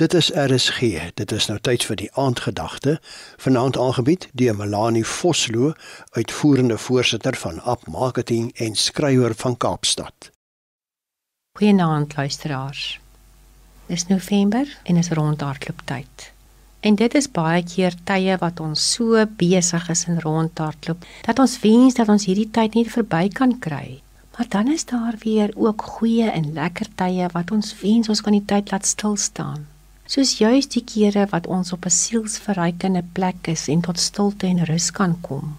Dit is RSG. Dit is nou tyd vir die aandgedagte. Vanaand aangebied deur Melanie Vosloo, uitvoerende voorsitter van App Marketing en skrywer van Kaapstad. Goeienaand luisteraars. Dis November en is rondhardlooptyd. En dit is baie keer tye wat ons so besig is in rondhardloop dat ons wens dat ons hierdie tyd net verby kan kry. Maar dan is daar weer ook goeie en lekker tye wat ons wens ons kan die tyd laat stil staan soos juis die kere wat ons op 'n sielsverrykende plek is en tot stilte en rus kan kom.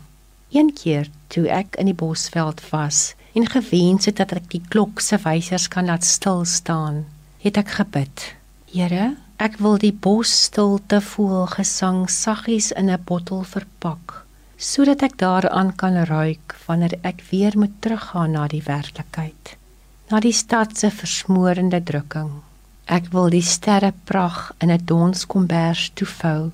Een keer toe ek in die bosveld was en gewens het dat ek die klok se wysers kan laat stil staan, het ek gebid. Here, ek wil die bosstilte voel gesang saggies in 'n bottel verpak sodat ek daaraan kan ruik wanneer ek weer moet teruggaan na die werklikheid na die stad se versmoorende drukking Ek wil die sterre pragt in 'n donskombers toevou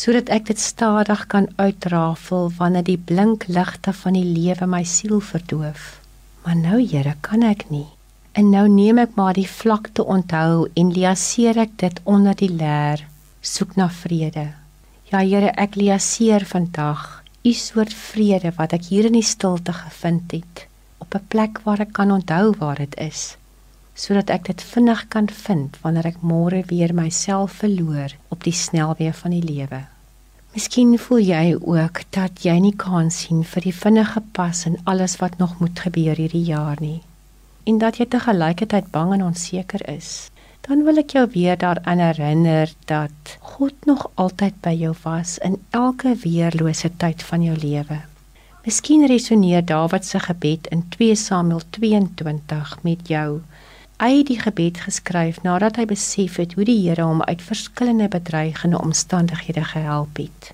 sodat ek dit stadig kan uitrafel wanneer die blink ligte van die lewe my siel verdoof. Maar nou, Here, kan ek nie. En nou neem ek maar die vlakte onthou en liaseer ek dit onder die leer, soek na vrede. Ja, Here, ek liaseer vandag u soort vrede wat ek hier in die stilte gevind het, op 'n plek waar ek kan onthou waar dit is sodat ek dit vinnig kan vind wanneer ek môre weer myself verloor op die snelweë van die lewe. Miskien voel jy ook dat jy nie kan sien vir die vinnige pas en alles wat nog moet gebeur hierdie jaar nie en dat jy te gelykheid bang en onseker is. Dan wil ek jou weer daaraan herinner dat God nog altyd by jou was in elke weerlose tyd van jou lewe. Miskien resoneer Dawid se gebed in 2 Samuel 22 met jou Het die gebed geskryf nadat hy besef het hoe die Here hom uit verskillende bedreigende omstandighede gehelp het.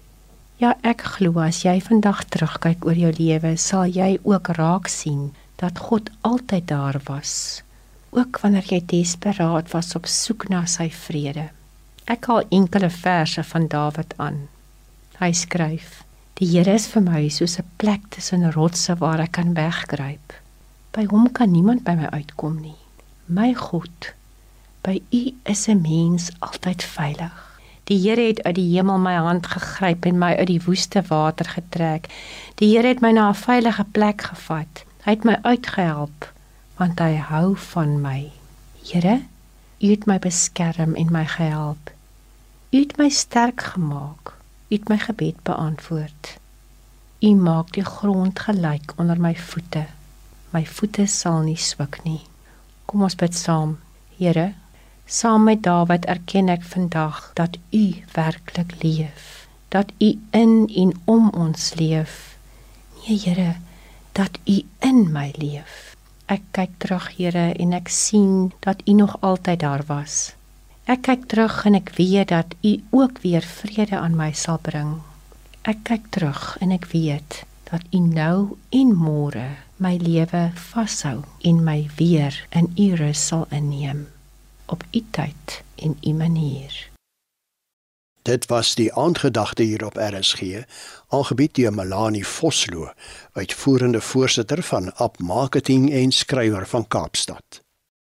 Ja, ek glo as jy vandag terugkyk oor jou lewe, sal jy ook raak sien dat God altyd daar was, ook wanneer jy desperaat was op soek na sy vrede. Ek haal enkele verse van Dawid aan. Hy skryf: Die Here is vir my soos 'n plek tussen rotse waar ek kan wegkruip. By hom kan niemand by my uitkom nie. My God, by U is 'n mens altyd veilig. Die Here het uit die hemel my hand gegryp en my uit die woeste water getrek. Die Here het my na 'n veilige plek gevat. Hy het my uitgehelp want hy hou van my. Here, U het my beskerm en my gehelp. U het my sterk gemaak. U het my gebed beantwoord. U maak die grond gelyk onder my voete. My voete sal nie swik nie. Kom ons bid saam. Here, saam met Dawid erken ek vandag dat U werklik leef, dat U in en om ons leef. Nee, Here, dat U in my leef. Ek kyk terug, Here, en ek sien dat U nog altyd daar was. Ek kyk terug en ek weet dat U ook weer vrede aan my sal bring. Ek kyk terug en ek weet dat U nou en môre my lewe vashou en my weer in U rus sal inneem op U tyd en U manier. Dit was die aandgedagte hier op RSG, aangebied deur Melanie Vosloo, uitvoerende voorsitter van App Marketing en skrywer van Kaapstad.